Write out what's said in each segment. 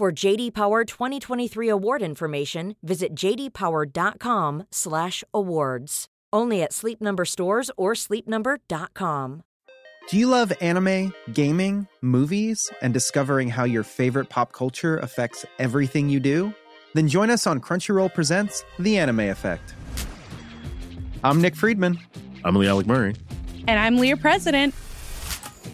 For JD Power 2023 award information, visit jdpower.com/awards. Only at Sleep Number stores or sleepnumber.com. Do you love anime, gaming, movies, and discovering how your favorite pop culture affects everything you do? Then join us on Crunchyroll Presents The Anime Effect. I'm Nick Friedman. I'm Lee Alec Murray. And I'm Leah President.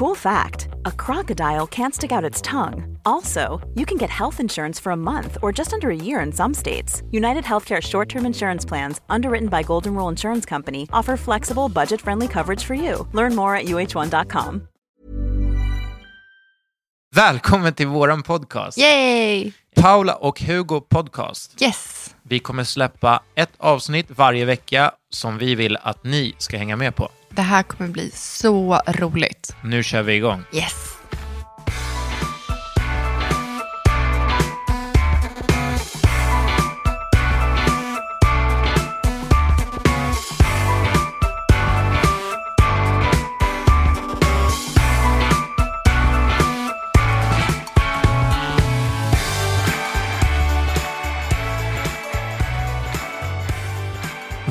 Cool fact a crocodile can't stick out its tongue. Also, you can get health insurance for a month or just under a year in some states. United Healthcare short term insurance plans, underwritten by Golden Rule Insurance Company, offer flexible, budget friendly coverage for you. Learn more at uh1.com. Välkommen till våran podcast. Yay! Paula och Hugo podcast. Yes! Vi kommer släppa ett avsnitt varje vecka som vi vill att ni ska hänga med på. Det här kommer bli så roligt. Nu kör vi igång. Yes!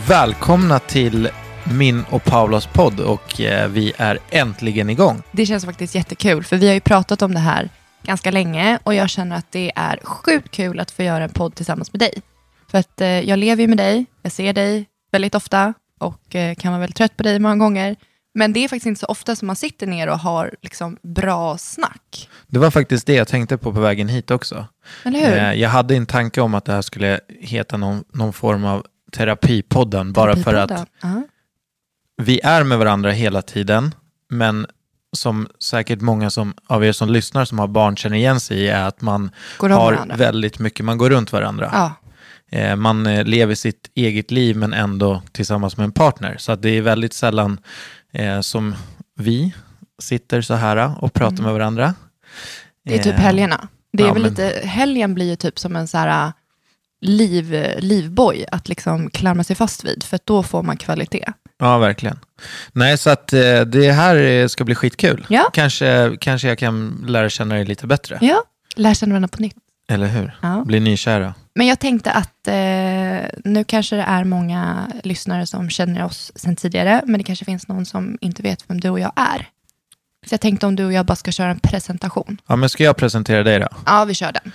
Välkomna till min och Paulas podd och eh, vi är äntligen igång. Det känns faktiskt jättekul, för vi har ju pratat om det här ganska länge och jag känner att det är sjukt kul att få göra en podd tillsammans med dig. För att eh, jag lever ju med dig, jag ser dig väldigt ofta och eh, kan vara väldigt trött på dig många gånger. Men det är faktiskt inte så ofta som man sitter ner och har liksom bra snack. Det var faktiskt det jag tänkte på på vägen hit också. Eller hur? Jag hade en tanke om att det här skulle heta någon, någon form av terapipodden bara för att Terapipodden. Ja. Vi är med varandra hela tiden, men som säkert många som, av er som lyssnar som har barn känner igen sig i är att man Går har varandra. väldigt mycket, man går runt varandra. Ja, Eh, man eh, lever sitt eget liv men ändå tillsammans med en partner. Så det är väldigt sällan eh, som vi sitter så här och pratar med varandra. Mm. det är typ Eh, helgerna. Det är ja, väl men- lite, helgen blir ju typ som en så här liv, livboj att liksom klamra sig fast vid, för då får man kvalitet. Ja, verkligen. Nej, så att eh, det här eh, ska bli skitkul. Ja. Kanske, kanske jag kan lära känna dig lite bättre. Ja, lär känna varandra på nytt. Eller hur? Ja. Bli nykära. Men jag tänkte att eh, nu kanske det är många lyssnare som känner oss sedan tidigare, men det kanske finns någon som inte vet vem du och jag är. Så jag tänkte om du och jag bara ska köra en presentation. Ja, men ska jag presentera dig då? Ja, vi kör den.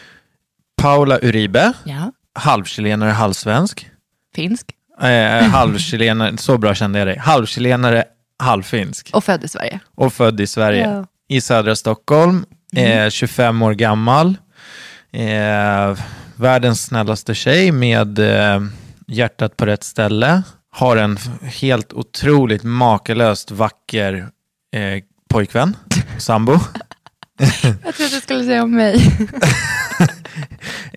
Paula Uribe, Ja. halvchilenare, halvsvensk. Finsk Eh, halvchilenare, så bra kände jag dig. Halvchilenare, halvfinsk. och född i Sverige. Och född i Sverige. Ja. Mm. I södra Stockholm. Eh, 25 år gammal. Eh, världens snällaste tjej med eh, hjärtat på rätt ställe. Har en helt otroligt makalöst vacker eh, pojkvän, sambo. Jag trodde du skulle säga om mig.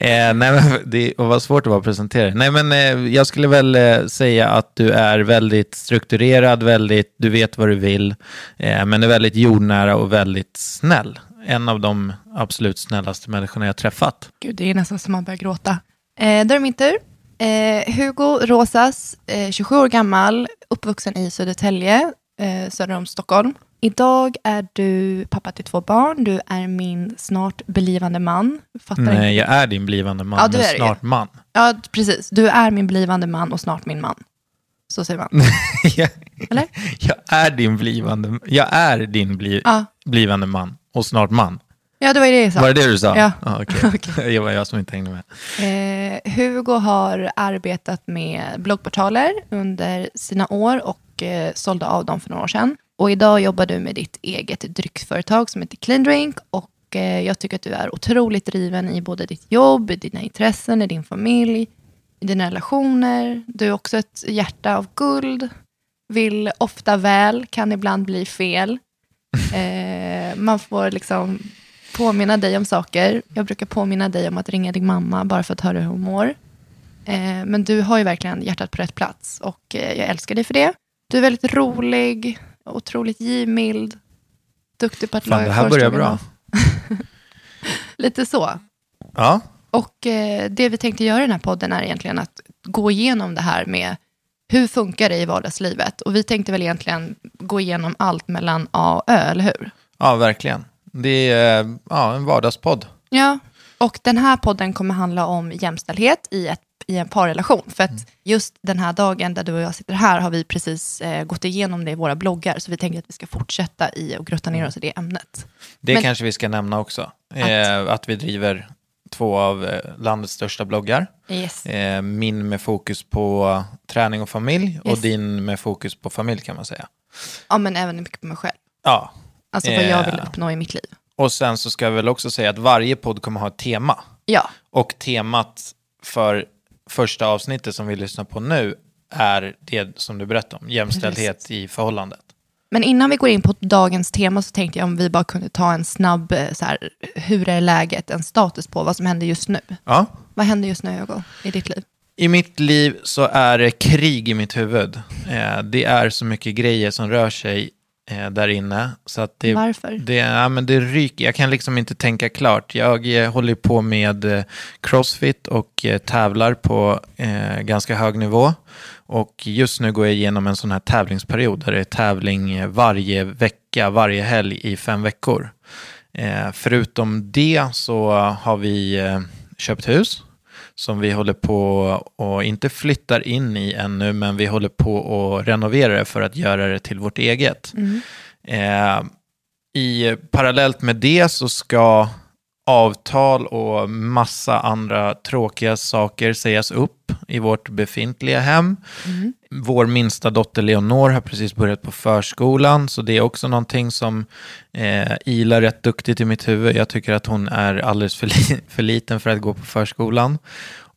Eh, nej, men det var svårt att vara presentera. Nej, men eh, jag skulle väl eh, säga att du är väldigt strukturerad, väldigt, du vet vad du vill, eh, men är väldigt jordnära och väldigt snäll. En av de absolut snällaste människorna jag träffat. Gud, det är nästan som man börjar gråta. Eh, då är det min tur. Eh, Hugo Rosas, eh, 27 år gammal, uppvuxen i Södertälje, eh, söder om Stockholm. Idag är du pappa till två barn. Du är min snart blivande man. Fattar Nej, inte. jag är din blivande man, Ja, du men är det snart man. Ja, precis. Du är min blivande man och snart min man. Så säger man. jag, Eller? jag är din blivande, jag är din bli, Ja. blivande man och snart man. Ja, det var ju det jag sa. Var det det du sa? Ja. Ah, okej. Okej. Det var jag som inte hängde med. Eh, Hugo har arbetat med bloggportaler under sina år och eh, sålde av dem för några år sedan. Och idag jobbar du med ditt eget drycksföretag som heter Clean Drink. Och eh, jag tycker att du är otroligt driven i både ditt jobb, dina intressen, i din familj, i dina relationer. Du är också ett hjärta av guld. Vill ofta väl, kan ibland bli fel. Eh, man får liksom påminna dig om saker. Jag brukar påminna dig om att ringa din mamma bara för att höra hur hon mår. Eh, men du har ju verkligen hjärtat på rätt plats och eh, jag älskar dig för det. Du är väldigt rolig, otroligt givmild, duktig på att Fan, laga det här börjar bra. Lite så. Ja, Och eh, det vi tänkte göra i den här podden är egentligen att gå igenom det här med hur funkar det i vardagslivet? Och vi tänkte väl egentligen gå igenom allt mellan A och Ö, eller hur? ja verkligen. Det är eh, ja, en vardagspodd. Ja, och den här podden kommer handla om jämställdhet i, ett, i en parrelation. För att just den här dagen där du och jag sitter här har vi precis eh, gått igenom det i våra bloggar. Så vi tänker att vi ska fortsätta i och grotta ner oss i det ämnet. Det Men- kanske vi ska nämna också. Eh, att vi driver två av eh, landets största bloggar. Yes. Eh, min med fokus på träning och familj och Yes. din med fokus på familj kan man säga. Ja, men även mycket på mig själv. Ja, Alltså vad jag Eh. vill uppnå i mitt liv. och sen så ska jag väl också säga att varje podd kommer ha ett tema. Ja, Och temat för första avsnittet som vi lyssnar på nu är det som du berättade om, jämställdhet i förhållandet. men innan vi går in på dagens tema så tänkte jag om vi bara kunde ta en snabb, eh, så här, hur är läget, en status på vad som händer just nu. Ja. Vad händer just nu, Hugo, i ditt liv? I mitt liv så är det krig i mitt huvud. Eh, det är så mycket grejer som rör sig eh, där inne. Så att det, Varför? Det, ja, men det ryker. Jag kan liksom inte tänka klart. Jag eh, håller på med eh, crossfit och eh, tävlar på eh, ganska hög nivå. Och just nu går jag igenom en sån här tävlingsperiod där det är tävling eh, varje vecka, varje helg i fem veckor. Förutom det så har vi köpt hus som vi håller på och inte flyttar in i ännu, men vi håller på och renovera det för att göra det till vårt eget. Eh, I parallellt med det så ska avtal och massa andra tråkiga saker sägas upp i vårt befintliga hem. Vår minsta dotter Leonor har precis börjat på förskolan, så det är också någonting som eh, ilar rätt duktigt i mitt huvud. Jag tycker att hon är alldeles för, li- för liten för att gå på förskolan.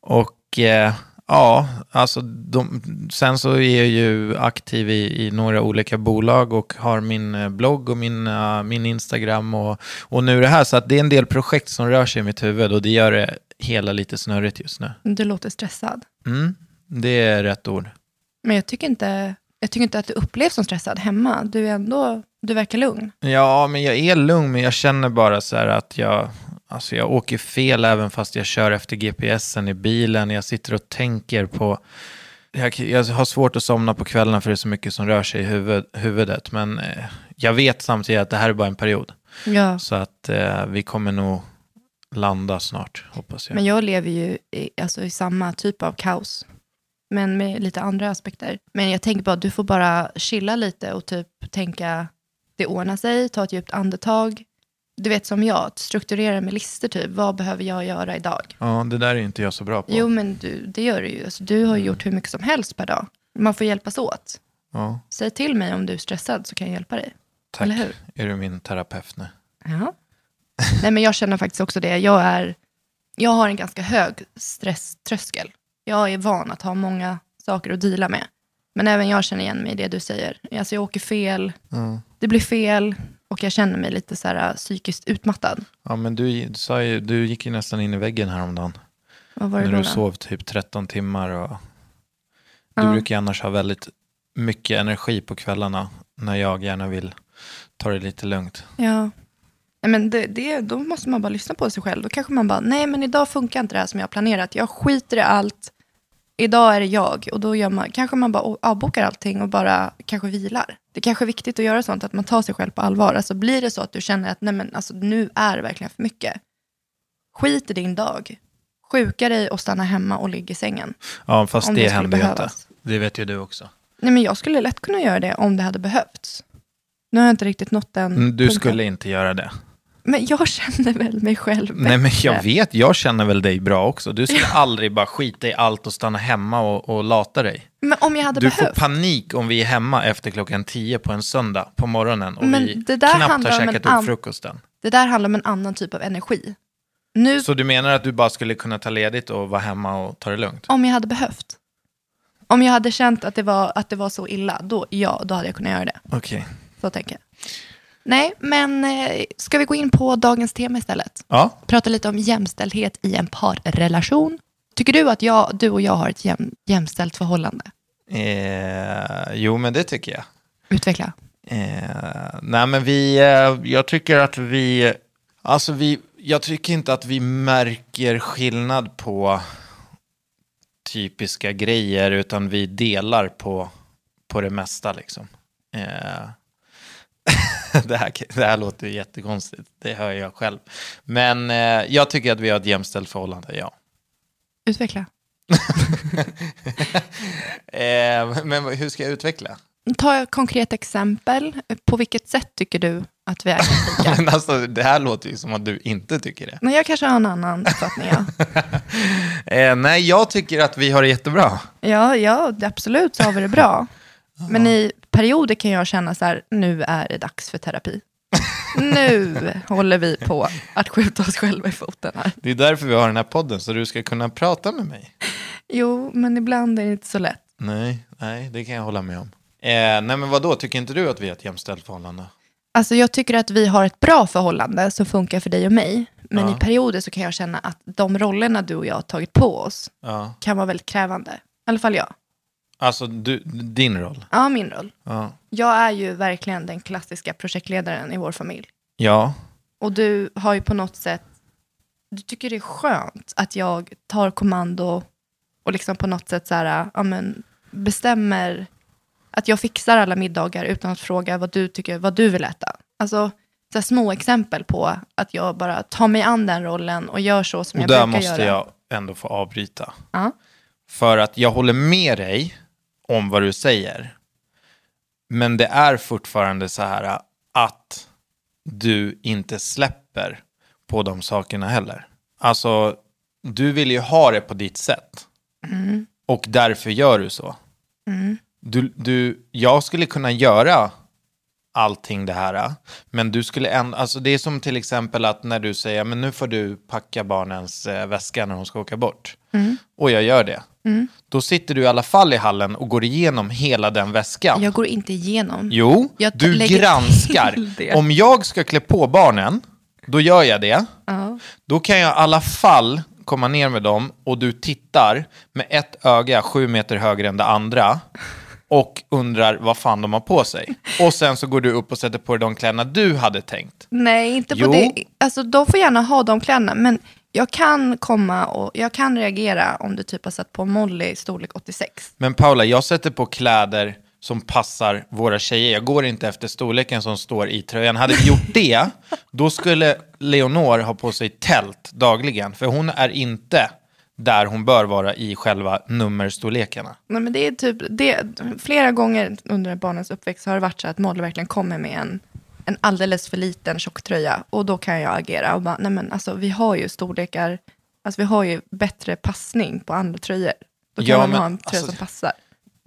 Och eh, ja, alltså de, sen så är jag ju aktiv i, i några olika bolag och har min eh, blogg och min, eh, min Instagram och, och nu det här. Så att det är en del projekt som rör sig i mitt huvud och det gör det hela lite snurrigt just nu. Du låter stressad. Mm, det är rätt ord. Men jag tycker inte, jag tycker inte att du upplevs som stressad hemma. Du är ändå, du verkar lugn. Ja, men jag är lugn, men jag känner bara så här att jag, alltså jag åker fel även fast jag kör efter GPSen i bilen. Jag sitter och tänker på... Jag, jag har svårt att somna på kvällarna för det är så mycket som rör sig i huvud, huvudet. Men eh, jag vet samtidigt att det här är bara en period. Ja. Så att eh, vi kommer nog landa snart, hoppas jag. Men jag lever ju i, alltså, i samma typ av kaos. Men med lite andra aspekter. Men jag tänker bara du får bara chilla lite och typ tänka, det ordnar sig, ta ett djupt andetag. Du vet som jag, strukturera med listor typ. Vad behöver jag göra idag? Ja, det där är inte jag så bra på. Jo, men du, det gör du ju. Alltså, du har ju gjort hur mycket som helst per dag. Man får hjälpas åt. Ja, Säg till mig om du är stressad så kan jag hjälpa dig. tack. Eller hur? Är du min terapeut nu? Ja. Nej, men jag känner faktiskt också det. Jag, är, jag har en ganska hög stresströskel. Jag är van att ha många saker att deala med. Men även jag känner igen mig i det du säger. Alltså jag åker fel, det blir fel och jag känner mig lite så här äh, psykiskt utmattad. Ja, men du, du, sa ju, du gick ju nästan in i väggen häromdagen. Vad var det När då? du då? sov typ 13 timmar. Och du Ja. brukar ju annars ha väldigt mycket energi på kvällarna när jag gärna vill ta det lite lugnt. Ja. Men det, det, då måste man bara lyssna på sig själv. Då kanske man bara, nej men idag funkar inte det här som jag har planerat. Jag skiter i allt. Idag är det jag. Och då gör man, kanske man bara avbokar allting och bara kanske vilar. Det kanske är viktigt att göra sånt, att man tar sig själv på allvar. Alltså blir det så att du känner att nej men, alltså, nu är det verkligen för mycket. Skit i din dag. Sjuka dig och stanna hemma och ligga i sängen. Ja, fast Om det, det händer ju inte. Det vet ju du också. Nej men jag skulle lätt kunna göra det om det hade behövts. Nu har jag inte riktigt nått den Mm, Du punkten. skulle inte göra det. Men jag känner väl mig själv Nej, men jag bättre. vet. Jag känner väl dig bra också. Du skulle aldrig bara skita i allt och stanna hemma och, och lata dig. Men om jag hade Du behövt. får panik om vi är hemma efter klockan 10 på en söndag på morgonen och Men vi knappt har käkat upp frukosten. Det där handlar om en annan typ av energi. Nu, Så du menar att du bara skulle kunna ta ledigt och vara hemma och ta det lugnt? om jag hade behövt. Om jag hade känt att det var, att det var så illa, då, ja, då hade jag kunnat göra det. Okej. Så tänker jag. Nej, men eh, ska vi gå in på dagens tema istället? Ja. Prata lite om jämställdhet i en parrelation. Tycker du att jag, du och jag har ett jäm, jämställt förhållande? Eh, jo, men det tycker jag. Utveckla. Eh, nej, men vi, eh, jag tycker att vi, alltså vi, jag tycker inte att vi märker skillnad på typiska grejer, utan vi delar på, på det mesta liksom. Det, här, det här låter ju jättekonstigt, det hör jag själv. Men eh, jag tycker att vi har ett jämställt förhållande, ja. Utveckla. Eh, men hur ska jag utveckla? Ta ett konkret exempel. På vilket sätt tycker du att vi är lika? Men alltså, det här låter ju som att du inte tycker det. Men jag kanske har en annan uppfattning. Ja, Eh, nej, jag tycker att vi har det jättebra. ja, ja absolut så har vi det bra. Men i perioder kan jag känna så här, nu är det dags för terapi. Nu håller vi på att skjuta oss själva i foten här. Det är därför vi har den här podden, så du ska kunna prata med mig. Jo, men ibland är det inte så lätt. Nej, nej, det kan jag hålla med om. Eh, nej, men vad då? Tycker inte du att vi har ett jämställt förhållande? Alltså jag tycker att vi har ett bra förhållande som funkar för dig och mig. Men Ja. i perioder så kan jag känna att de rollerna du och jag har tagit på oss Ja. kan vara väldigt krävande. I alla fall jag. Alltså, du, din roll? Ja, min roll. Ja. Jag är ju verkligen den klassiska projektledaren i vår familj. Ja. Och du har ju på något sätt, du tycker det är skönt att jag tar kommando och liksom på något sätt så här, ja, men, bestämmer att jag fixar alla middagar utan att fråga vad du tycker, vad du vill äta. Alltså så små exempel på att jag bara tar mig an den rollen och gör så som Och jag där brukar måste göra. jag ändå få avbryta. Ja. För att jag håller med dig om vad du säger. Men det är fortfarande så här att du inte släpper på de sakerna heller. Alltså, du vill ju ha det på ditt sätt. Och därför gör du så. Du, du, jag skulle kunna göra allting det här. Men du skulle ändå, alltså det är som till exempel att när du säger, men nu får du packa barnens eh, väska när de ska åka bort. Och jag gör det. Då sitter du i alla fall i hallen och går igenom hela den väskan. Jag går inte igenom. Jo, du granskar. Om jag ska klä på barnen, då gör jag det. Ja. Då kan jag i alla fall komma ner med dem och du tittar med ett öga sju meter högre än det andra och undrar vad fan de har på sig. Och sen så går du upp och sätter på dig de kläderna du hade tänkt. Nej, inte på Jo. det. Alltså, de får gärna ha de kläderna, men jag kan komma och jag kan reagera om du typ har satt på Molly storlek 86. Men Paula, jag sätter på kläder som passar våra tjejer. Jag går inte efter storleken som står i tröjan. Hade vi gjort det, då skulle Leonor ha på sig tält dagligen. För hon är inte där hon bör vara i själva nummerstorlekarna. Nej, men det är typ, det, flera gånger under barnens uppväxt har det varit så att Molly verkligen kommer med en, en alldeles för liten tjocktröja. Och då kan jag agera och bara, nej men alltså vi har ju storlekar, alltså vi har ju bättre passning på andra tröjor. Då kan Ja, man men ha en tröja alltså- som passar.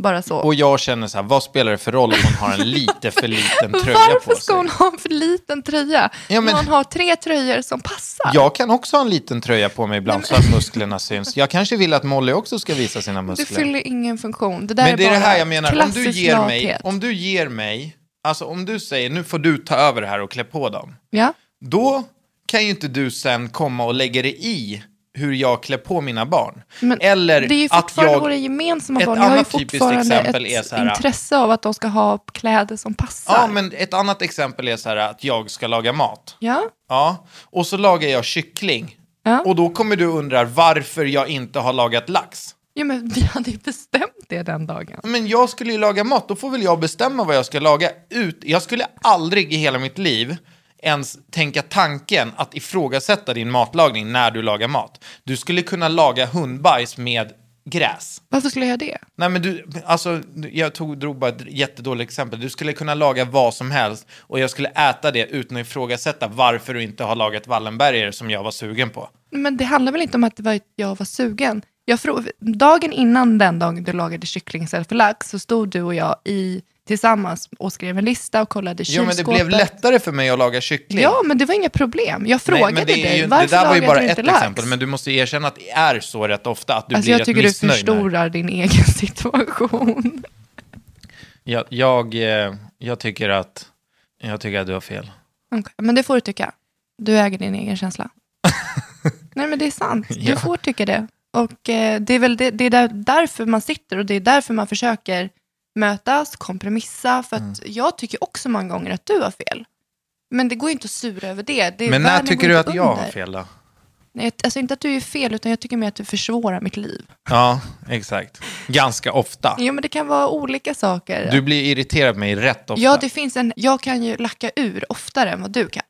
Bara så. Och jag känner så här, vad spelar det för roll om hon har en lite för liten tröja på Varför ska sig? hon ha en för liten tröja? Ja, men- Hon har tre tröjor som passar. Jag kan också ha en liten tröja på mig ibland så att musklerna syns. Jag kanske vill att Molly också ska visa sina Det muskler. fyller ingen funktion. Det där Men det är det bara här jag menar, om du, ger mig, lathet. om du ger mig, alltså om du säger nu får du ta över det här och klä på dem. Ja, Då kan ju inte du sen komma och lägga dig i hur jag klär på mina barn. men Eller det är ju att fortfarande jag... våra gemensamma barn. Jag har ju fortfarande exempel ett är så här- intresse av att de ska ha kläder som passar. Ja, men ett annat exempel är så här att jag ska laga mat. Ja, Ja, och så lagar jag kyckling. Ja. Och då kommer du undra varför jag inte har lagat lax. Ja, men vi hade ju bestämt det den dagen. Men jag skulle ju laga mat, då får väl jag bestämma vad jag ska laga ut. Jag skulle aldrig i hela mitt liv ens tänka tanken att ifrågasätta din matlagning när du lagar mat. Du skulle kunna laga hundbajs med gräs. Varför skulle jag göra det? Nej men du, alltså, jag tog, drog bara ett jättedåligt exempel. Du skulle kunna laga vad som helst och jag skulle äta det utan att ifrågasätta varför du inte har lagat Wallenbergare som jag var sugen på. Men det handlar väl inte om att det var, jag var sugen. Jag dagen innan den dagen du lagade kyckling istället för lax så stod du och jag i, tillsammans och skrev en lista och kollade Ja men det kylskåpet. blev lättare för mig att laga kyckling. Ja, men det var inga problem. Jag frågade Nej, dig, ju, varför det där var ju bara du ett inte lax? exempel, men du måste ju erkänna att det är så rätt ofta att du alltså blir jag rätt tycker du missnöjd. när- förstorar din egen situation. Jag, jag, eh, jag, tycker att, jag tycker att du har fel. Okej, men det får du tycka. Du äger din egen känsla. Nej, men det är sant. Du Ja. får tycka det. Och eh, det är väl det, det är där, därför man sitter och det är därför man försöker mötas, kompromissa. För att Mm. jag tycker också många gånger att du har fel. Men det går ju inte att sura över det. det Men när tycker du att jag under. har fel då? Nej, alltså inte att du är fel, utan jag tycker mer att du försvårar mitt liv. Ja, exakt. Ganska ofta. Jo, men det kan vara olika saker. Du blir irriterad på mig rätt ofta. Ja, det finns en... Jag kan ju lacka ur oftare än vad du kan.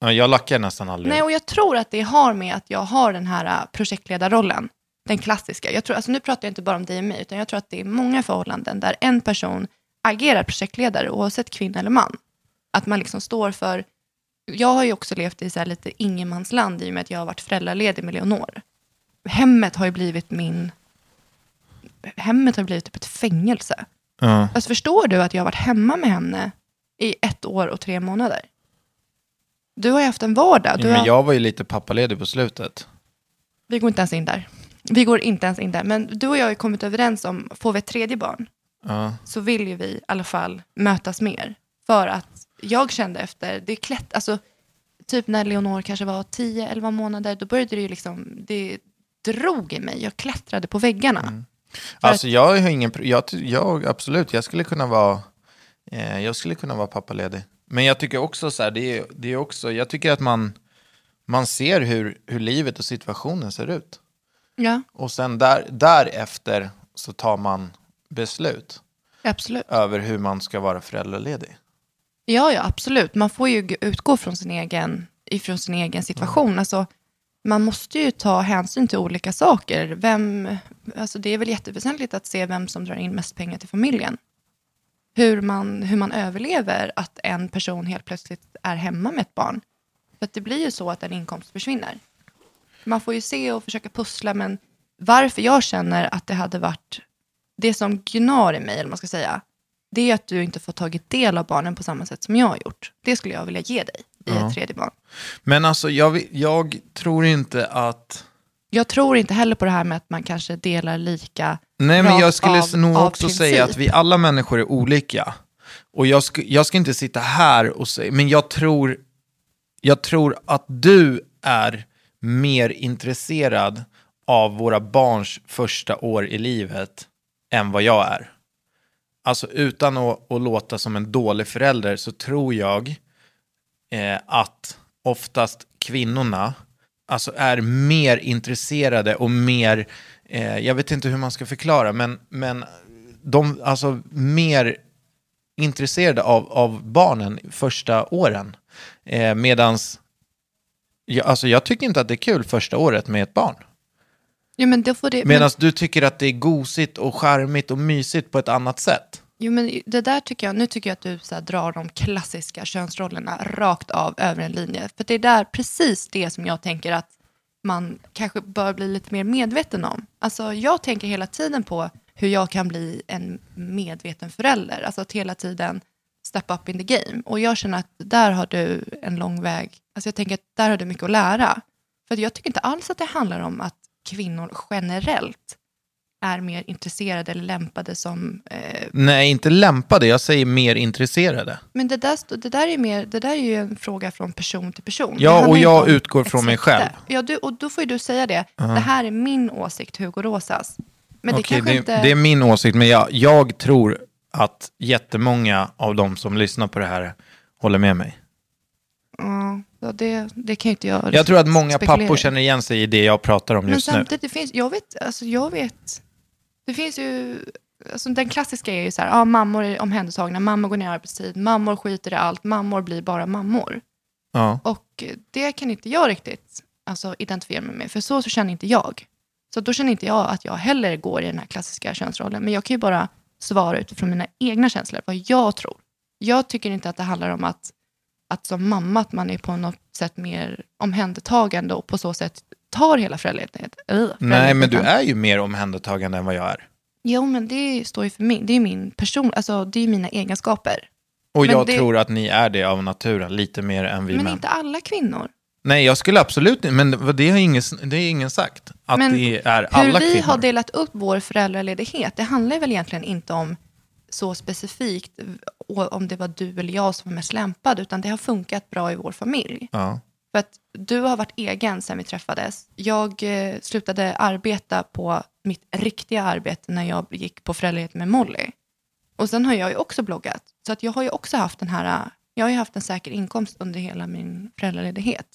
Ja, jag lackar nästan aldrig. Nej, och jag tror att det har med att jag har den här äh, projektledarrollen. Den klassiska. Jag tror, alltså nu pratar jag inte bara om dig och mig, utan jag tror att det är många förhållanden där en person agerar projektledare, oavsett kvinna eller man. Att man liksom står för... Jag har ju också levt i så här lite ingenmansland i och med att jag har varit föräldraledig med Leonor. Hemmet har ju blivit min... Hemmet har blivit typ ett fängelse. Ja. Alltså förstår du att jag har varit hemma med henne i ett år och tre månader? Du har ju haft en vardag. Du Men har... jag var ju lite pappaledig på slutet. Vi går inte ens in där. Vi går inte ens in där. Men du och jag har kommit överens om, får vi ett tredje barn, Ja. så vill ju vi i alla fall mötas mer. För att jag kände efter, det är klätt, alltså typ när Leonor kanske var 10-11 månader, då började det ju liksom, det drog i mig. Jag klättrade på väggarna. Mm. Alltså jag har ingen, jag, jag, absolut, jag skulle kunna vara, eh, jag skulle kunna vara pappaledig. Men jag tycker också så här, det är, det är också, jag tycker att man, man ser hur, hur livet och situationen ser ut. Ja, Och sen där, därefter så tar man beslut absolut. över hur man ska vara föräldraledig. Ja, ja, absolut. Man får ju utgå från sin egen, ifrån sin egen situation. Alltså, man måste ju ta hänsyn till olika saker. Vem, alltså det är väl jätteväsentligt att se vem som drar in mest pengar till familjen. Hur man, hur man överlever att en person helt plötsligt är hemma med ett barn. För det blir ju så att en inkomst försvinner. Man får ju se och försöka pussla, men varför jag känner att det hade varit det som gnar i mig, eller vad man ska säga, det är att du inte får tagit del av barnen på samma sätt som jag har gjort. Det skulle jag vilja ge dig i Ja. ett tredje barn. Men alltså jag, jag tror inte att... Jag tror inte heller på det här med att man kanske delar lika Nej, men jag skulle av- nog också princip. säga att vi alla människor är olika. Och jag ska, jag ska inte sitta här och säga, men jag tror, jag tror att du är mer intresserad av våra barns första år i livet än vad jag är. Alltså utan att, att låta som en dålig förälder så tror jag eh, att oftast kvinnorna alltså är mer intresserade och mer, eh, jag vet inte hur man ska förklara, men, men de alltså mer intresserade av, av barnen första åren. Eh, medans, jag, alltså jag tycker inte att det är kul första året med ett barn. Jo, men då får det, men, Medan du tycker att det är gosigt och charmigt och mysigt på ett annat sätt. jo, men det där tycker jag, nu tycker jag att du så här, drar de klassiska könsrollerna rakt av över en linje. För det är där precis det som jag tänker att man kanske bör bli lite mer medveten om. Alltså jag tänker hela tiden på hur jag kan bli en medveten förälder. Alltså att hela tiden step up in the game. Och jag känner att där har du en lång väg. Alltså jag tänker att där har du mycket att lära. För jag tycker inte alls att det handlar om att kvinnor generellt är mer intresserade eller lämpade som... Eh, Nej, inte lämpade, jag säger mer intresserade. men det där, det, där är mer, det där är ju en fråga från person till person. Ja, och jag utgår från mig själv. Ja, du, och då får ju du säga det. Det här är min åsikt, Hugo Rosas. Men det kanske det, inte... det är min åsikt, men jag, jag tror att jättemånga av de som lyssnar på det här håller med mig. Ja, ja, det, det kan ju inte jag Jag tror att många spekulera pappor känner igen sig i det jag pratar om Men just nu. samtidigt, det finns, jag vet, alltså jag vet, Det finns ju, alltså den klassiska är ju så här, ja, mammor är omhändertagna, mammor går ner i arbetstid, mammor skiter i allt, mammor blir bara mammor. Ja. Och det kan inte jag riktigt alltså, identifiera mig med, för så, så känner inte jag. Så då känner inte jag att jag heller går i den här klassiska könsrollen, men jag kan ju bara svara utifrån mina egna känslor, vad jag tror. Jag tycker inte att det handlar om att, att som mamma, att man är på något sätt mer omhändertagande och på så sätt tar hela föräldraledigheten. Nej, men du är ju mer omhändertagande än vad jag är. Jo, men det står ju för mig. Det är min person, alltså det är mina egenskaper. Och Men jag det- tror att ni är det av naturen, lite mer än vi Men män. inte alla kvinnor. Nej, jag skulle absolut inte, men det har ingen, det är ingen sagt. Att Men det är alla Hur vi kvinnor. har delat upp vår föräldraledighet, det handlar väl egentligen inte om så specifikt om det var du eller jag som var mest lämpad, utan det har funkat bra i vår familj. Ja. För att du har varit egen sen vi träffades. Jag eh, slutade arbeta på mitt riktiga arbete när jag gick på föräldraledighet med Molly. Och sen har jag ju också bloggat. Så att jag har ju också haft den här, jag har ju haft en säker inkomst under hela min föräldraledighet.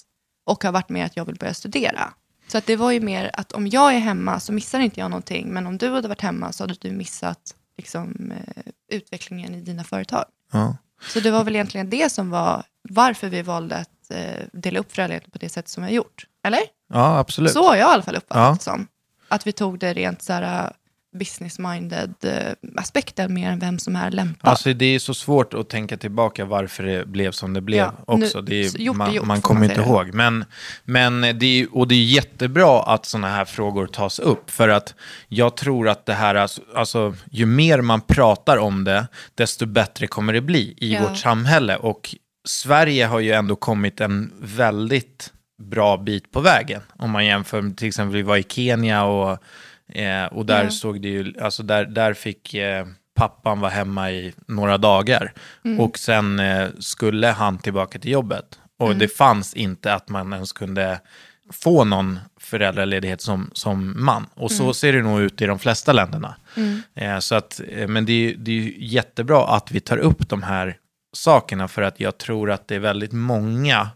Och har varit med att jag vill börja studera. Så att det var ju mer att om jag är hemma så missar inte jag någonting. Men om du hade varit hemma så hade du missat liksom, eh, utvecklingen i dina företag. Ja. Så det var väl egentligen det som var varför vi valde att eh, dela upp föräldraledigheten på det sätt som vi har gjort. Eller? ja, absolut. Så har jag i alla fall uppfattat Ja. det som. Att vi tog det rent så här, business-minded eh, aspekten mer än vem som är lämpad. Alltså det är så svårt att tänka tillbaka varför det blev som det blev Ja, också. nu- Det är, gjort man, gjort, man kommer inte säga. ihåg. Men, men det är, och det är jättebra att sådana här frågor tas upp. För att jag tror att det här, alltså, alltså ju mer man pratar om det, desto bättre kommer det bli i Ja. vårt samhälle. Och Sverige har ju ändå kommit en väldigt bra bit på vägen. Om man jämför med till exempel, vi var i Kenya och, eh, och där Ja. såg det ju, alltså där, där fick eh, pappan vara hemma i några dagar. Mm. Och sen eh, skulle han tillbaka till jobbet. Och Mm. det fanns inte att man ens kunde få någon föräldraledighet som, som man. Och så Mm. ser det nog ut i de flesta länderna. Eh, så att, eh, men det är, det är jättebra att vi tar upp de här sakerna för att jag tror att det är väldigt många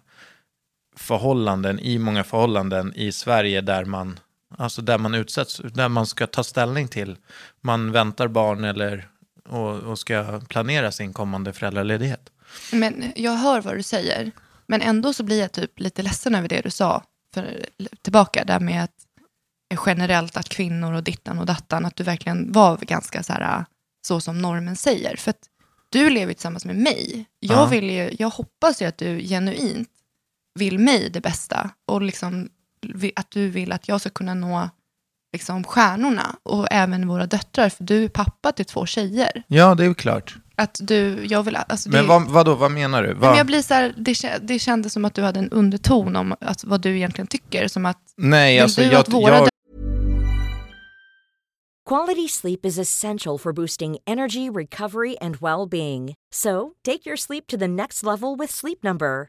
förhållanden, i många förhållanden i Sverige där man, alltså där man utsätts, där man ska ta ställning till, man väntar barn eller och, och ska planera sin kommande föräldraledighet. Men jag hör vad du säger. Men ändå så blir jag typ lite ledsen över det du sa för, tillbaka. Där med att generellt att kvinnor och dittan och dattan, att du verkligen var ganska så här, så som normen säger. För att du lever tillsammans med mig. Jag, Ja. vill ju, jag hoppas ju att du genuint vill mig det bästa. Och liksom att du vill att jag ska kunna nå liksom, stjärnorna. Och även våra döttrar, för du är pappa till två tjejer. Ja, det är ju klart. Att du, jag vill, alltså Men vad, vad då, vad menar du? Vad? Men jag blir så här, det, det kändes som att du hade en underton om att, vad du egentligen tycker. Som att, Nej, alltså du jag, att våra jag, Quality sleep is essential for boosting energy, recovery, and well being. So, take your sleep to the next level with Sleep Number.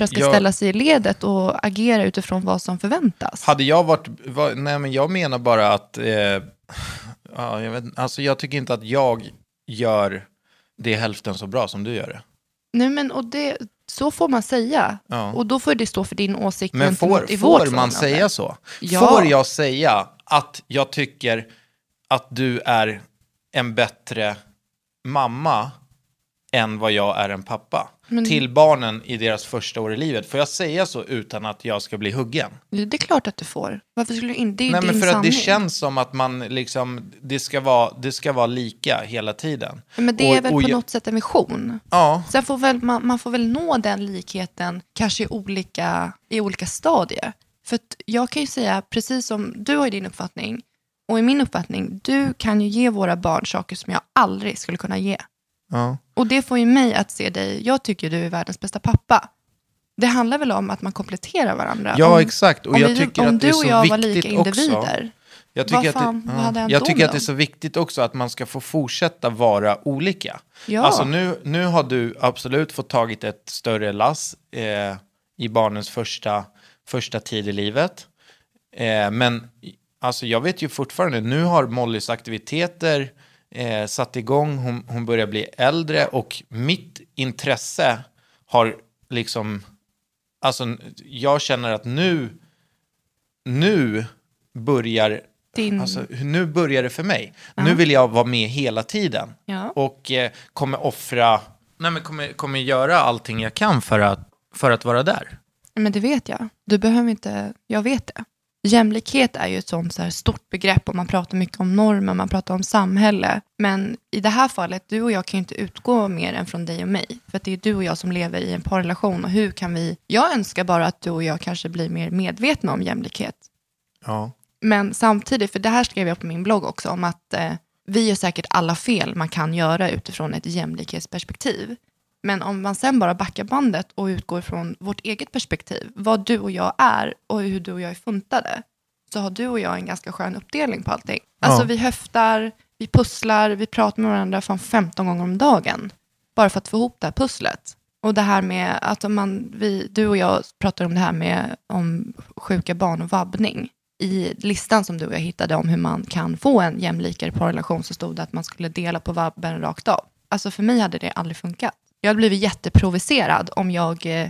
jag ska jag- ställa sig i ledet och agera utifrån vad som förväntas. Hade jag varit, var, nej men jag menar bara att, eh, ja, jag, vet, alltså jag tycker inte att jag gör det hälften så bra som du gör det. Nej, men och det, Så får man säga. Ja. Och då får det stå för din åsikt Men får, i får man säga så? Ja. Får jag säga att jag tycker att du är en bättre mamma än vad jag är en pappa? Men- Till barnen i deras första år i livet. Får jag säga så utan att jag ska bli huggen? Det är klart att du får. Varför skulle du inte? Det är Nej, men för att sanning. det känns som att man liksom, det ska vara, det ska vara lika hela tiden. Men det Och- är väl och på jag- något sätt en vision. Ja, Sen får väl, man, man får väl nå den likheten kanske i olika, i olika stadier. För att jag kan ju säga, precis som du har ju din uppfattning, och i min uppfattning, du kan ju ge våra barn saker som jag aldrig skulle kunna ge. Ja. Och det får ju mig att se dig, jag tycker du är världens bästa pappa. Det handlar väl om att man kompletterar varandra. Ja, om, exakt. Och om jag vi- tycker att det du och jag var lika individer, Jag tycker, Vad att, fan, det, ja, hänt jag tycker att det är så viktigt också att man ska få fortsätta vara olika. Ja. Alltså nu, nu har du absolut fått tagit ett större lass eh, i barnens första, första tid i livet. Eh, men alltså jag vet ju fortfarande, nu har Mollys aktiviteter eh, satt igång, hon, hon börjar bli äldre och mitt intresse har liksom, alltså jag känner att nu, nu börjar Din- Alltså, nu börjar det för mig. Nu vill jag vara med hela tiden. Ja. Och eh, kommer offra, nej men kommer, kommer göra allting jag kan för att, för att vara där. Men det vet jag. Du behöver inte, jag vet det. Jämlikhet är ju ett sånt så stort begrepp och man pratar mycket om normer, man pratar om samhälle. Men i det här fallet, du och jag kan ju inte utgå mer än från dig och mig. För att det är du och jag som lever i en parrelation och hur kan vi, jag önskar bara att du och jag kanske blir mer medvetna om jämlikhet. Ja. Men samtidigt, för det här skrev jag på min blogg också, om att eh, vi gör säkert alla fel man kan göra utifrån ett jämlikhetsperspektiv. Men om man sen bara backar bandet och utgår från vårt eget perspektiv, vad du och jag är och hur du och jag är funtade, så har du och jag en ganska skön uppdelning på allting. Alltså vi höftar, vi pusslar, vi pratar med varandra fan 15 gånger om dagen. Bara för att få ihop det här pusslet. Och det här med att man, vi, du och jag pratar om det här med om sjuka barn och vabbning. I listan som du och jag hittade om hur man kan få en jämlikare parrelation så stod det att man skulle dela på vabben rakt av. Alltså för mig hade det aldrig funkat. Jag hade blivit jätteprovocerad om jag, eh,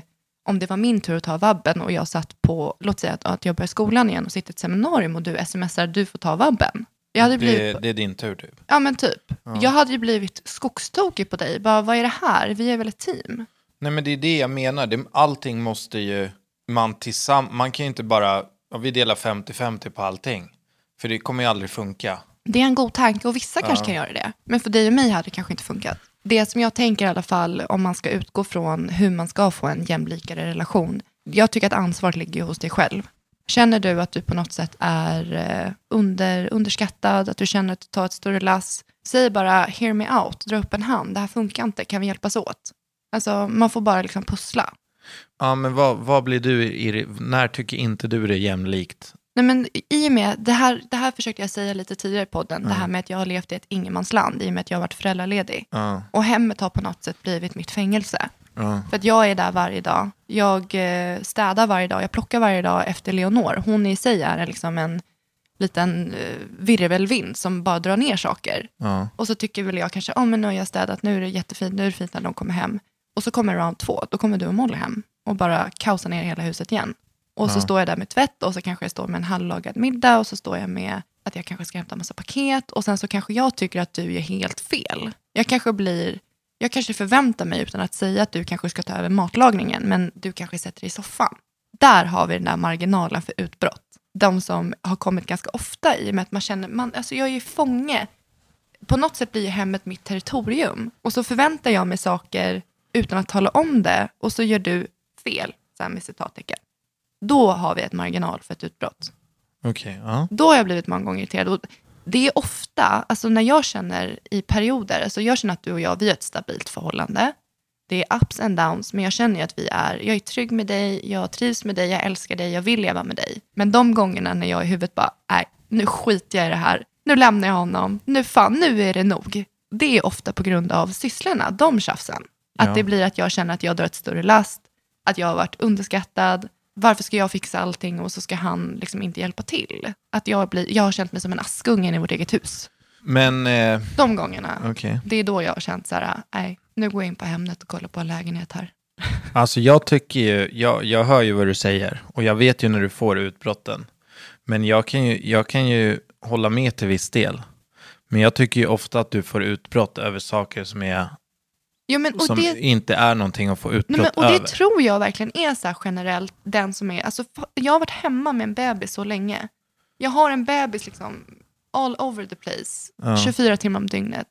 om det var min tur att ta vabben och jag satt på, låt säga att, att jag börjar skolan igen och sitter i ett seminarium och du smsar, du får ta vabben. Jag hade blivit, Det, det är din tur typ. ja men typ. Jag hade ju blivit skogstokig på dig. Bara, vad är det här? Vi är väl ett team? Nej men det är det jag menar, det, allting måste ju man tillsammans, man kan ju inte bara, ja, vi delar 50-50 på allting. För det kommer ju aldrig funka. Det är en god tanke och vissa kanske kan göra det. Men för dig och mig hade det kanske inte funkat. Det som jag tänker i alla fall om man ska utgå från hur man ska få en jämlikare relation. Jag tycker att ansvaret ligger hos dig själv. Känner du att du på något sätt är eh, under, underskattad, att du känner att du tar ett större lass, säg bara hear me out, dra upp en hand, det här funkar inte, kan vi hjälpas åt? Alltså man får bara liksom pussla. Ja men vad, vad blir du, i, när tycker inte du det är jämlikt? Nej, men i och med, det här, det här försökte jag säga lite tidigare i podden, det här med att jag har levt i ett ingenmansland i och med att jag har varit föräldraledig. Ja, Och hemmet har på något sätt blivit mitt fängelse. ja, För att jag är där varje dag. Jag eh, städar varje dag, jag plockar varje dag efter Leonor. Hon i sig är liksom en liten eh, virvelvind som bara drar ner saker. Och så tycker väl jag kanske, oh, men nu har jag städat, nu är det jättefint, nu är det fint när de kommer hem. Och så kommer round två, då kommer du och Molly hem och bara kaosar ner hela huset igen. Och så står jag där med tvätt och så kanske jag står med en halvlagad middag och så står jag med att jag kanske ska hämta en massa paket och sen så kanske jag tycker att du är helt fel. Jag kanske blir, jag kanske förväntar mig utan att säga att du kanske ska ta över matlagningen men du kanske sätter dig i soffan. Där har vi den där marginalen för utbrott. De som har kommit ganska ofta i och med att man känner, man, alltså jag är ju fånge på något sätt blir hemmet mitt territorium. Och så förväntar jag mig saker utan att tala om det och så gör du fel, så här med citattecken. Då har vi ett marginal för ett utbrott. Okej, ja. Då har jag blivit många gånger irriterad. Och det är ofta, alltså när jag känner i perioder, alltså jag känner att du och jag, vi har ett stabilt förhållande. Det är ups and downs, men jag känner att vi är, jag är trygg med dig, jag trivs med dig, jag älskar dig, jag vill leva med dig. Men de gångerna när jag i huvudet bara, nej, nu skiter jag i det här, nu lämnar jag honom, nu fan, nu är det nog. Det är ofta på grund av sysslorna, de tjafsen. Att Ja. det blir att jag känner att jag drar ett större last, att jag har varit underskattad, varför ska jag fixa allting och så ska han liksom inte hjälpa till? Att jag, blir, jag har känt mig som en askungen i vårt eget hus. Men, eh, De gångerna, okej. det är då jag har känt så här, nej, nu går jag in på Hemnet och kollar på en lägenhet här. Alltså jag tycker ju, jag, jag hör ju vad du säger och jag vet ju när du får utbrotten. Men jag kan ju, jag kan ju hålla med till viss del. Men jag tycker ju ofta att du får utbrott över saker som, är, Jo, men, och som det, inte är någonting att få utbrott nej, men, och det över. tror jag verkligen är så här generellt den som är, alltså, jag har varit hemma med en bebis så länge. Jag har en bebis liksom all over the place, Ja. 24 timmar om dygnet.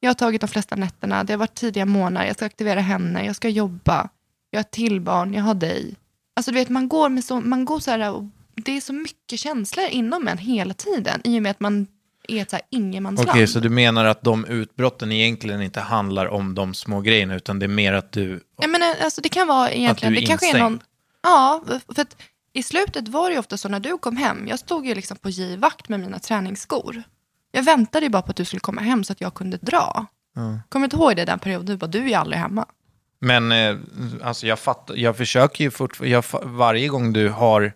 Jag har tagit de flesta nätterna, det har varit tidiga månader, jag ska aktivera henne, jag ska jobba, jag har till barn, jag har dig. Alltså du vet, man går med så, man går så här, och det är så mycket känslor inom en hela tiden, i och med att man är ett så här ingenmansland. Okej, så du menar att de utbrotten egentligen inte handlar om de små grejerna, utan det är mer att du... Jag menar, alltså, det kan vara egentligen, Att du är det kanske är någon, ja, för att i slutet var det ju ofta så när du kom hem, jag stod ju liksom på J-vakt med mina träningsskor. Jag väntade ju bara på att du skulle komma hem så att jag kunde dra. Kommer du inte ihåg det den perioden? Du bara, du är ju aldrig hemma. Men eh, alltså jag fattar, jag försöker ju fortfarande, varje gång du har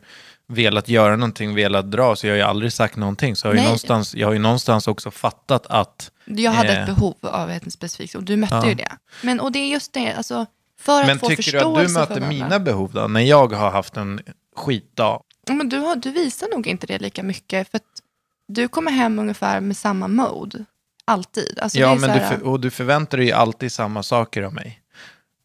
velat göra någonting, velat dra, så jag har ju aldrig sagt någonting. Så jag har, ju någonstans, jag har ju någonstans också fattat att... Jag hade eh, ett behov av ett specifikt, och du mötte Ja. ju det. Men, och det är just det, alltså, för att Men få tycker du att du möter mina behov då? När jag har haft en skitdag? Men du, har, du visar nog inte det lika mycket, för att du kommer hem ungefär med samma mode. Alltid. Alltså, ja, men så du, här- för, och du förväntar dig ju alltid samma saker av mig.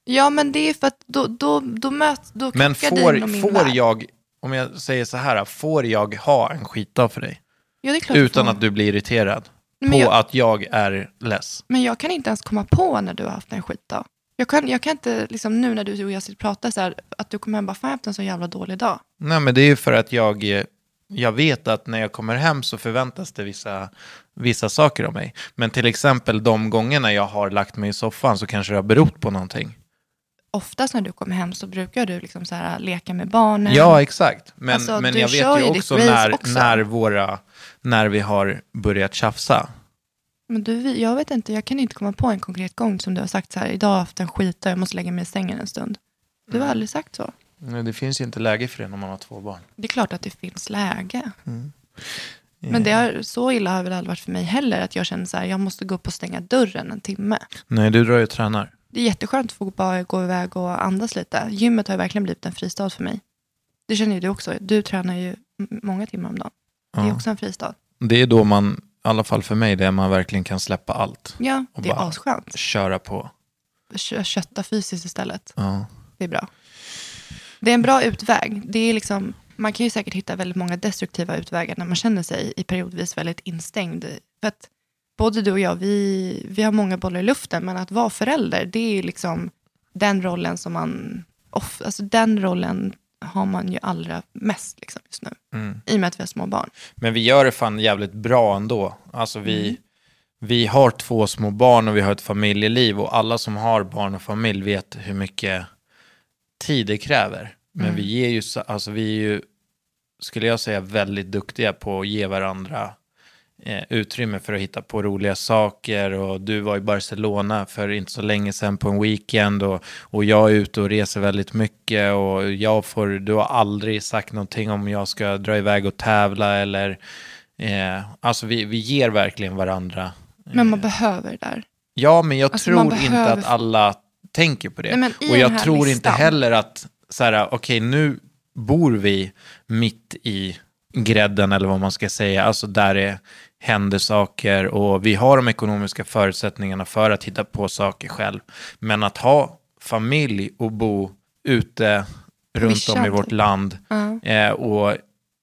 Ja, men det är för att då, då, då, möt, då Men får, min får värld. jag, om jag säger så här, får jag ha en skitdag för dig? Ja, det är klart Utan att du blir irriterad Men på jag- att jag är less? Men jag kan inte ens komma på när du har haft en skitdag. Jag kan, jag kan inte, liksom, nu när du och jag sitter och pratar så här, att du kommer hem och bara, fan jag har haft en så jävla dålig dag. Nej, men det är ju för att jag, jag vet att när jag kommer hem så förväntas det vissa, vissa saker av mig. Men till exempel de gångerna jag har lagt mig i soffan så kanske det har berott på någonting. Oftast när du kommer hem så brukar du liksom så här, leka med barnen. Ja, exakt. Men, Alltså, men jag vet ju också när, också. när, våra, när vi har börjat tjafsa. Men du, jag vet inte, jag kan inte komma på en konkret gång som du har sagt så här, idag har jag haft en skitdag, jag måste lägga mig i sängen en stund. Du har aldrig sagt så. Nej, Det finns ju inte läge för det när man har två barn. Det är klart att det finns läge. Mm. Men det har, så illa har väl aldrig varit för mig heller, att jag känner så här, jag måste gå upp och stänga dörren en timme. Nej, du drar ju och tränar. Det är jätteskönt att få bara gå iväg och andas lite. Gymmet har verkligen blivit en fristad för mig. Det känner ju du också. Du tränar ju många timmar om dagen. Det är Ja. också en fristad. Det är då man, i alla fall för mig, det är man verkligen kan släppa allt. Ja, Och det är asskönt. Köra på. Kö- Kötta fysiskt istället. Ja. Det är bra. Det är en bra utväg. Det är liksom, man kan ju säkert hitta väldigt många destruktiva utvägar när man känner sig i periodvis väldigt instängd. För att både du och jag, vi, vi har många bollar i luften, men att vara förälder, det är ju liksom den rollen som man, off, alltså den rollen har man ju allra mest liksom just nu. Mm. I och med att vi har små barn. Men vi gör det fan jävligt bra ändå. Alltså vi, Mm. vi har två små barn och vi har ett familjeliv och alla som har barn och familj vet hur mycket tid det kräver. Men Mm. vi ger ju, alltså vi är ju, skulle jag säga, väldigt duktiga på att ge varandra eh, utrymme för att hitta på roliga saker och du var i Barcelona för inte så länge sedan på en weekend och, och jag är ute och reser väldigt mycket och jag får, du har aldrig sagt någonting om jag ska dra iväg och tävla eller eh, alltså vi, vi ger verkligen varandra. Men man behöver det där. Ja, men jag Alltså, tror inte behöver- att alla tänker på det. Nej, och jag tror inte listan- heller att, så här, okej nu bor vi mitt i grädden eller vad man ska säga, alltså där det händer saker och vi har de ekonomiska förutsättningarna för att hitta på saker själv. Men att ha familj och bo ute runt om i vårt land eh, och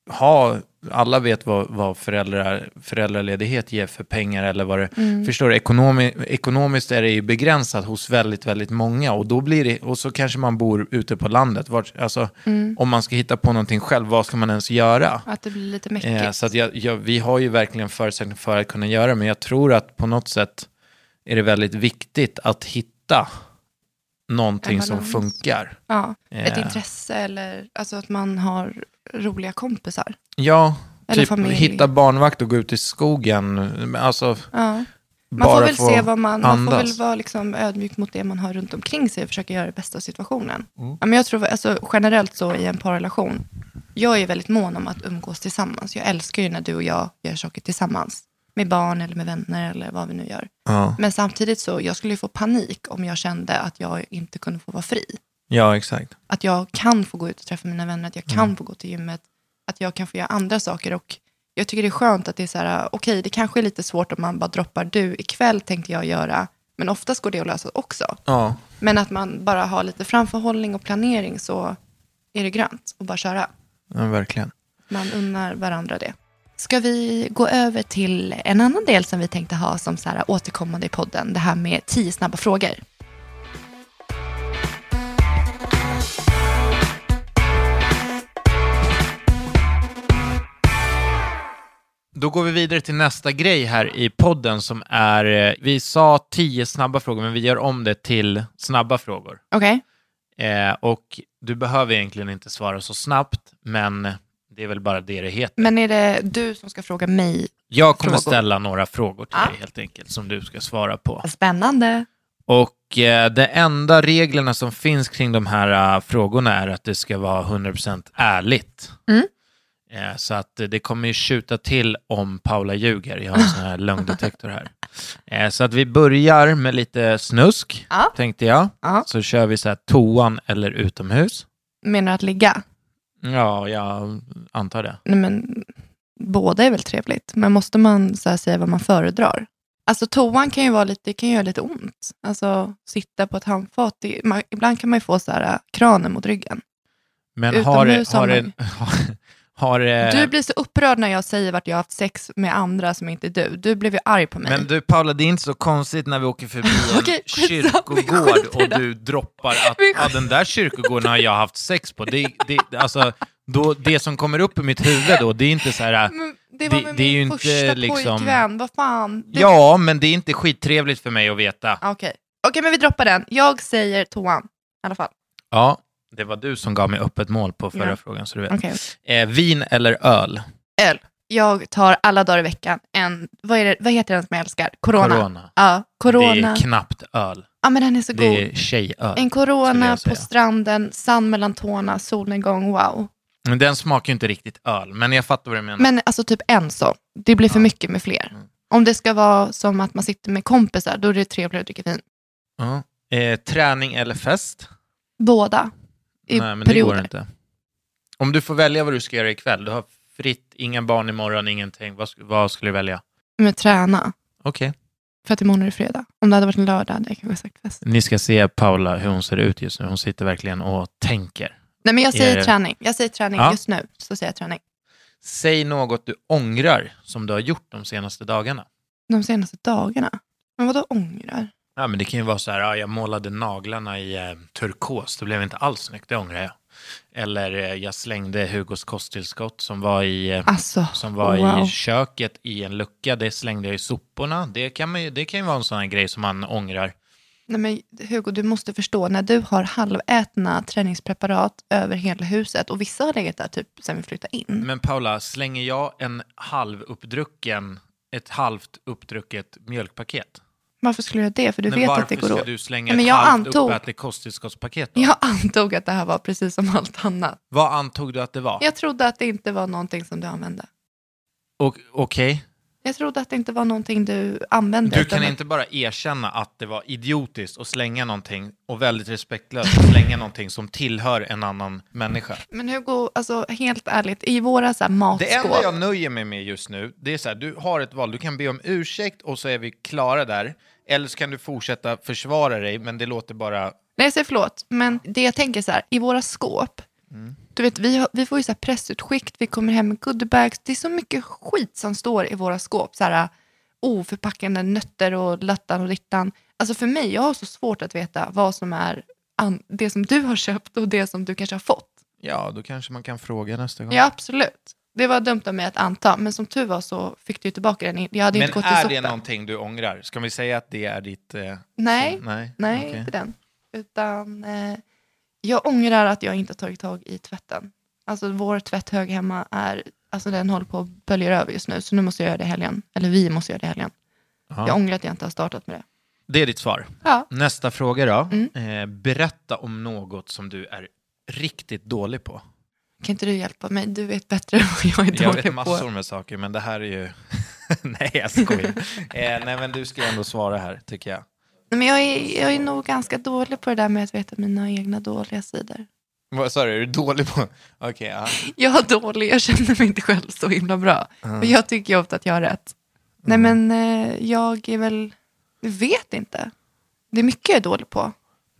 ha, alla vet vad, vad föräldrar, föräldraledighet ger för pengar eller vad det, Mm. förstår du, ekonomi, ekonomiskt är det ju begränsat hos väldigt, väldigt många och då blir det, och så kanske man bor ute på landet, Vart, alltså Mm. om man ska hitta på någonting själv, vad ska man ens göra? Att det blir lite mäckigt. Eh, så att jag, jag, vi har ju verkligen förutsättningar för att kunna göra det, men jag tror att på något sätt är det väldigt viktigt att hitta någonting som funkar. Ja, ett Eh. intresse eller alltså att man har roliga kompisar. Ja, Eller typ familj. hitta barnvakt och gå ut i skogen. Alltså, Ja. Man får väl se vad man, man får väl vara liksom ödmjuk mot det man har runt omkring sig och försöka göra det bästa av situationen. Mm. Ja, men jag tror alltså, generellt så i en parrelation, jag är väldigt mån om att umgås tillsammans. Jag älskar ju när du och jag gör saker tillsammans. Med barn eller med vänner eller vad vi nu gör. Ja. Men samtidigt så, jag skulle ju få panik om jag kände att jag inte kunde få vara fri. Ja, exakt. Att jag kan få gå ut och träffa mina vänner, att jag kan Mm. få gå till gymmet, att jag kan få göra andra saker. Och jag tycker det är skönt att det är så här, okej, det kanske är lite svårt om man bara droppar, du, ikväll tänkte jag göra, men oftast går det att lösa också. Ja. Men att man bara har lite framförhållning och planering så är det grönt och bara köra. ja, verkligen. Man unnar varandra det. Ska vi gå över till en annan del som vi tänkte ha som så här återkommande i podden, det här med tio snabba frågor. Då går vi vidare till nästa grej här i podden som är, eh, vi sa tio snabba frågor, men vi gör om det till snabba frågor. Okej? Eh, och du behöver egentligen inte svara så snabbt, men det är väl bara det det heter. Men är det du som ska fråga mig? Jag kommer frågor? ställa några frågor till Ja. dig helt enkelt, som du ska svara på. Spännande. Och eh, de enda reglerna som finns kring de här eh, frågorna är att det ska vara 100% ärligt. Mm. Eh, så att det kommer ju tjuta till om Paula ljuger. Jag har en sån här lögndetektor här. Eh, så att vi börjar med lite snusk, Ja. tänkte jag. Ja. Så kör vi så här toan eller utomhus. Menar du att ligga? Ja, jag antar det. Nej, men båda är väl trevligt. Men måste man så här, säga vad man föredrar? Alltså toan kan ju, vara lite, det kan göra lite ont. Alltså sitta på ett handfat. Det, man, ibland kan man ju få så här, kranen mot ryggen. Men har, det- Utomhus har, har det- Du blir så upprörd när jag säger vart jag har haft sex med andra som inte är du. Du blev ju arg på mig. Men du Paula, det är inte så konstigt när vi åker förbi en Okej, skitsamma, vi kyrkogård skiter i och det. du droppar att Vi ah, den där kyrkogården har jag haft sex på. Det, det, alltså, då, det som kommer upp i mitt huvud då, det är inte så här... Men det var det- med det är ju min inte första liksom- pojkvän. Vad fan? Det... Ja, men det är inte skittrevligt för mig att veta. Okej, Okej, men vi droppar den. Jag säger toan i alla fall. Ja, det var du som gav mig öppet mål på förra Ja. frågan, så du vet. Okej. Eh, vin eller öl? Öl. Jag tar alla dagar i veckan en, vad, är det, vad heter den som jag älskar? Corona. Ja, corona. Det är knappt öl. Ja, men den är så god. Det är tjejöl. En skulle corona jag på stranden, sand mellan tårna, solnedgång, wow. Men den smakar ju inte riktigt öl, men jag fattar vad du menar. Men alltså typ en så. Det blir för mycket med fler. Mm. Om det ska vara som att man sitter med kompisar, då är det trevligare att dricka vin. Ja. Eh, träning eller fest? Båda. I Nej, men det perioder. går inte. Om du får välja vad du ska göra ikväll, du har fritt, inga barn imorgon, ingenting. Vad, vad skulle du välja? Men träna. Okej. För att imorgon är det fredag. Om det hade varit en lördag hade jag kanske sagt fest. Ni ska se Paula, hur hon ser ut just nu. Hon sitter verkligen och tänker. Nej, men jag säger det- träning. Jag säger träning Ja. just nu. Så säger jag träning. Säg något du ångrar som du har gjort de senaste dagarna. De senaste dagarna. Men vad då ångrar? Ja, men det kan ju vara så här, ja, jag målade naglarna i eh, turkos, det blev inte alls snyggt, det ångrar jag. Eller eh, jag slängde Hugos kosttillskott som var i, eh, Alltså, som var wow. i köket i en lucka, det slängde jag i soporna. Det kan, man, ju- det kan ju vara en sån här grej som man ångrar. Nej, men Hugo, du måste förstå. När du har halvätna träningspreparat över hela huset och vissa har legat där typ sen vi flyttade in. Men Paula, slänger jag en halvuppdrucken, ett halvt uppdrucket mjölkpaket? Varför skulle jag det? För du Men vet varför att det går ska åt. du slänga Nej, men ett halvt antog- uppätligt kosttillskottspaket? Jag antog att det här var precis som allt annat. Vad antog du att det var? Jag trodde att det inte var någonting som du använde. Okej, Jag trodde att det inte var någonting du använde. du kan inte bara erkänna att det var idiotiskt att slänga någonting och väldigt respektlöst att slänga någonting som tillhör en annan människa. Men Hugo, alltså helt ärligt, i våra så här, matskåp. Det enda jag nöjer mig med just nu, det är så här, du har ett val, du kan be om ursäkt och så är vi klara där. Eller så kan du fortsätta försvara dig, men det låter bara... Nej, jag säger förlåt. Men det jag tänker så här, i våra skåp, Mm. du vet, vi, har, vi får ju så pressutskick, vi kommer hem med goodiebags. Det är så mycket skit som står i våra skåp. Så här, oförpackade nötter och lattan och dittan. Alltså för mig, jag har så svårt att veta vad som är det som du har köpt och det som du kanske har fått. Ja, då kanske man kan fråga nästa gång. Ja, absolut. Det var dumt av mig att anta, men som tur var så fick du ju tillbaka den. Jag hade Men inte gått är soppen. det någonting du ångrar? Ska vi säga att det är ditt... Eh, Nej, så- nej, nej okej. inte den. Utan eh, jag ångrar att jag inte har tagit tag i tvätten. Alltså vår tvätthög hemma är, alltså den håller på att bölja över just nu. Så nu måste jag göra det i helgen. Eller vi måste göra det i helgen. Ja. Jag ångrar att jag inte har startat med det. Det är ditt svar. Ja. Nästa fråga då. Mm. Eh, berätta om något som du är riktigt dålig på. Kan inte du hjälpa mig? Du vet bättre än vad jag är Jag dålig vet massor på. med saker, men det här är ju... nej, jag skojar. eh, nej, men du ska ändå svara här, tycker jag. Men jag är, jag är nog ganska dålig på det där med att veta mina egna dåliga sidor. Vad sa du, är du dålig på? Okej, ja. Jag är dålig, jag känner mig inte själv så himla bra. Mm. Men jag tycker ofta att jag har rätt. Nej men eh, jag är väl, vet inte. Det är mycket jag är dålig på.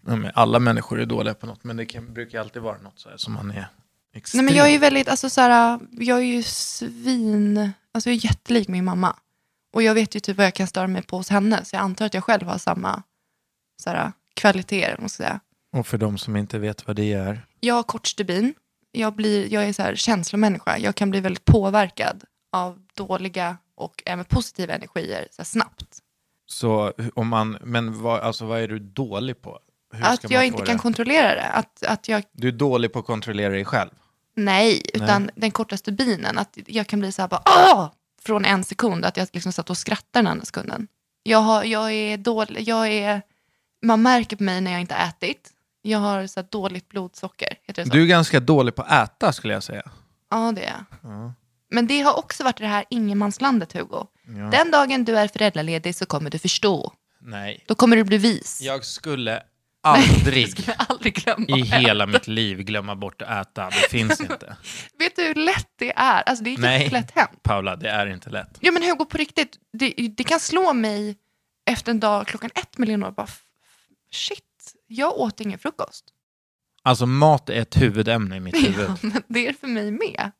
Ja, men alla människor är dåliga på något, men det kan, brukar alltid vara något så här, som man är extrem. Nej men jag är ju väldigt, alltså så här, jag är ju svin, alltså jag är jättelik min mamma. Och jag vet ju typ vad jag kan störa mig på hos henne, så jag antar att jag själv har samma så här, kvaliteter, ska säga. Och för de som inte vet vad det är. Jag har kort stubin. Jag, blir, jag är så här känslomänniska. Jag kan bli väldigt påverkad av dåliga och även positiva energier så snabbt. Så om man, men vad, alltså, vad är du dålig på? Hur Att jag inte det? kan kontrollera det. Att, att jag, Du är dålig på att kontrollera dig själv. nej, utan den korta stubinen. Att jag kan bli så här bara, Åh! Från en sekund. Att jag liksom satt och skrattade den andra sekunden. Jag, har, jag är dålig, jag är, man märker på mig när jag inte har ätit. Jag har så dåligt blodsocker. Heter det så? Du är ganska dålig på att äta skulle jag säga. Ja, det är jag. Ja. Men det har också varit det här ingenmanslandet, Hugo. Ja. Den dagen du är föräldraledig så kommer du förstå. Nej, Då kommer du bli vis. jag skulle aldrig jag aldrig i hela mitt liv glömma bort att äta. Det finns inte. Vet du hur lätt det är? Alltså det är Nej. jättelätt hänt. Paula, det är inte lätt. Ja men Hugo, på riktigt. Det, det kan slå mig efter en dag klockan ett miljoner bara f- f- shit, jag åt ingen frukost. Alltså mat är ett huvudämne i mitt huvud. Ja, det är för mig med.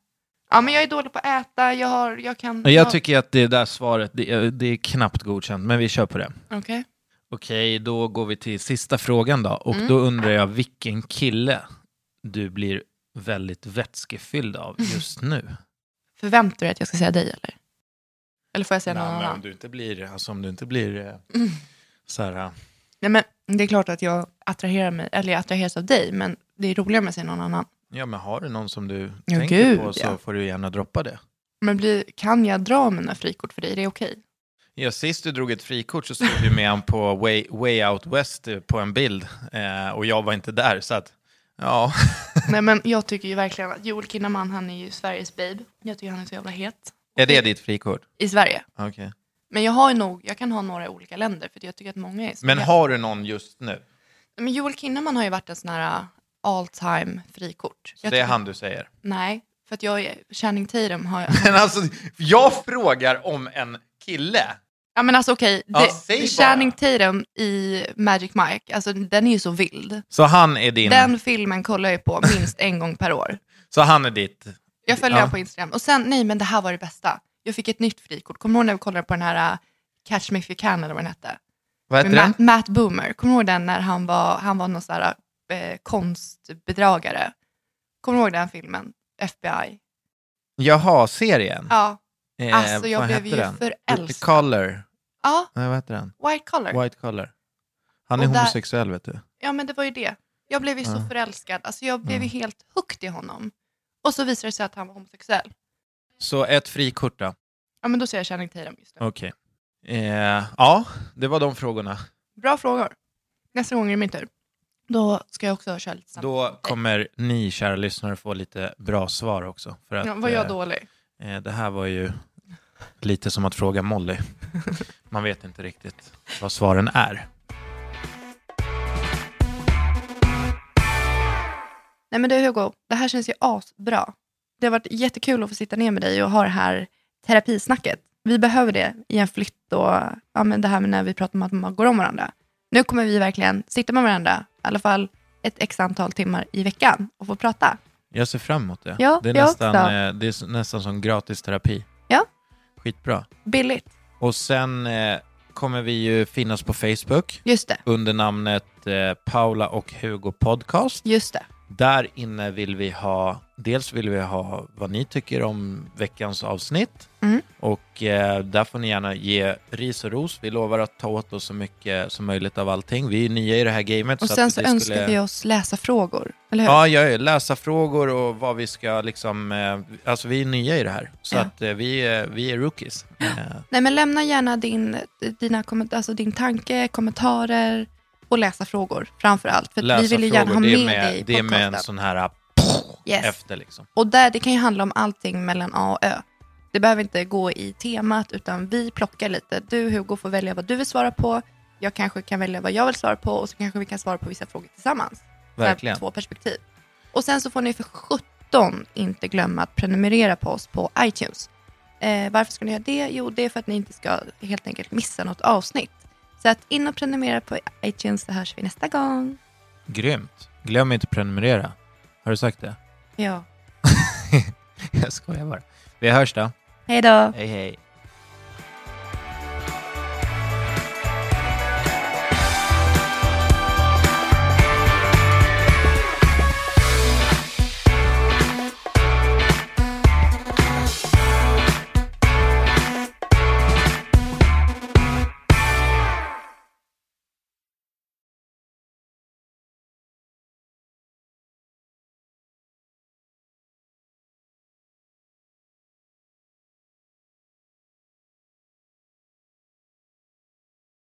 Ja men jag är dålig på att äta, jag, har, jag kan... Jag ja, tycker att det där svaret, det är, det är knappt godkänt, men vi kör på det. Okej. Okej, då går vi till sista frågan då. Och Mm. då undrar jag vilken kille du blir väldigt vätskefylld av just nu. Förväntar du dig att jag ska säga dig eller? Eller får jag säga någon Nej, men annan? om du inte blir, alltså om du inte blir eh, Mm. så här, eh, Nej, men det är klart att jag attraherar mig, eller jag attraheras av dig, men det är roligare med att säga någon annan. ja men har du någon som du Ja, tänker gud, på så ja. får du gärna droppa det. Men blir, kan jag dra mina frikort för dig? Är det okej? Ja, sist du drog ett frikort så stod du med han på way, way Out West eh, på en bild eh, och jag var inte där så att ja. Nej, men jag tycker ju verkligen att Joel Kinnaman, han är ju Sveriges babe. Jag tycker han är så jävla het. är det ditt frikort? I Sverige. Okej. Men jag har ju nog, jag kan ha några olika länder, för jag tycker att många är så Men har du någon just nu? Men Joel Kinnaman har ju varit en sån här uh, all time frikort. Så Jag det är han du säger? Nej, för att jag är, Channing Tatum har jag... Men alltså, jag frågar om en kille. Ja men alltså okej, Ja, det- säg bara. Channing Tatum i Magic Mike, alltså den är ju så vild. Så han är din... Den filmen kollar jag på minst en gång per år. Så han är ditt... Jag följer Ja. honom på Instagram. Och sen, nej men det här var det bästa. Jag fick ett nytt frikort. Kommer du ihåg när vi kollade på den här uh, Catch Me If You Can eller vad den hette? Vad heter Med den? Matt, Matt Boomer. Kommer du ihåg den när han var, han var någon sån här eh, konstbedragare? Kommer du ihåg den filmen? FBI. Jaha, serien? Ja. Eh, Alltså, jag vad blev hette ju den? förälskad. Color. Ja, Nej, vad heter den? White Collar. White Collar. Han är Och där- homosexuell vet du. Ja men det var ju det. Jag blev ju så Ja. förälskad. Alltså jag blev ju Mm. helt hooked i honom. Och så visade det sig att han var homosexuell. Så ett frikort då? Ja men då säger jag Channing Tatum just det. Okej. Eh, ja, det var de frågorna. Bra frågor. Nästa gång är det min tur. Då ska jag också köra lite samtal. Då kommer ni, kära lyssnare, få lite bra svar också. För att, Ja, var jag eh, dålig? Eh, det här var ju lite som att fråga Molly. Man vet inte riktigt vad svaren är. Nej men du Hugo, det här känns ju asbra. Det har varit jättekul att få sitta ner med dig och ha det här terapisnacket. Vi behöver det i en flytt och ja, men det här med när vi pratar om att man går om varandra. Nu kommer vi verkligen sitta med varandra, i alla fall ett x antal timmar i veckan och få prata. Jag ser fram emot det. Ja, det, är nästan, också. eh, det är nästan som gratis terapi. Skitbra. Billigt. Och sen eh, kommer vi ju finnas på Facebook Just det, under namnet eh, Paula och Hugo Podcast. just det. Där inne vill vi ha, dels vill vi ha vad ni tycker om veckans avsnitt. Mm. Och eh, där får ni gärna ge ris och ros. Vi lovar att ta åt oss så mycket som möjligt av allting. Vi är nya i det här gamet. Och så sen så önskar skulle... vi oss läsa frågor, eller hur? Ja, är läsa frågor och vad vi ska liksom, eh, alltså vi är nya i det här. Så Ja. att eh, vi, är- vi är rookies. Eh, Nej men lämna gärna din, dina, alltså din tanke, kommentarer och läsa frågor framför allt. För läsa vi vill ju gärna ha frågor, med, det är med, dig i det är med en podcasten. sån här eh, Yes. efter liksom. Och där, det kan ju handla om allting mellan A och Ö. Det behöver inte gå i temat, utan vi plockar lite. Du Hugo får välja vad du vill svara på jag kanske kan välja vad jag vill svara på och så kanske vi kan svara på vissa frågor tillsammans. Verkligen. Två perspektiv. Och sen så får ni för 17 inte glömma att prenumerera på oss på iTunes. Eh, varför ska ni göra det? Jo, det är för att ni inte ska helt enkelt missa något avsnitt. Så att in och prenumerera på iTunes så hörs vi nästa gång. Grymt. Glöm inte att prenumerera. Har du sagt det? Ja. Jag skojar bara. Vi hörs då. Hej då! Hej hej.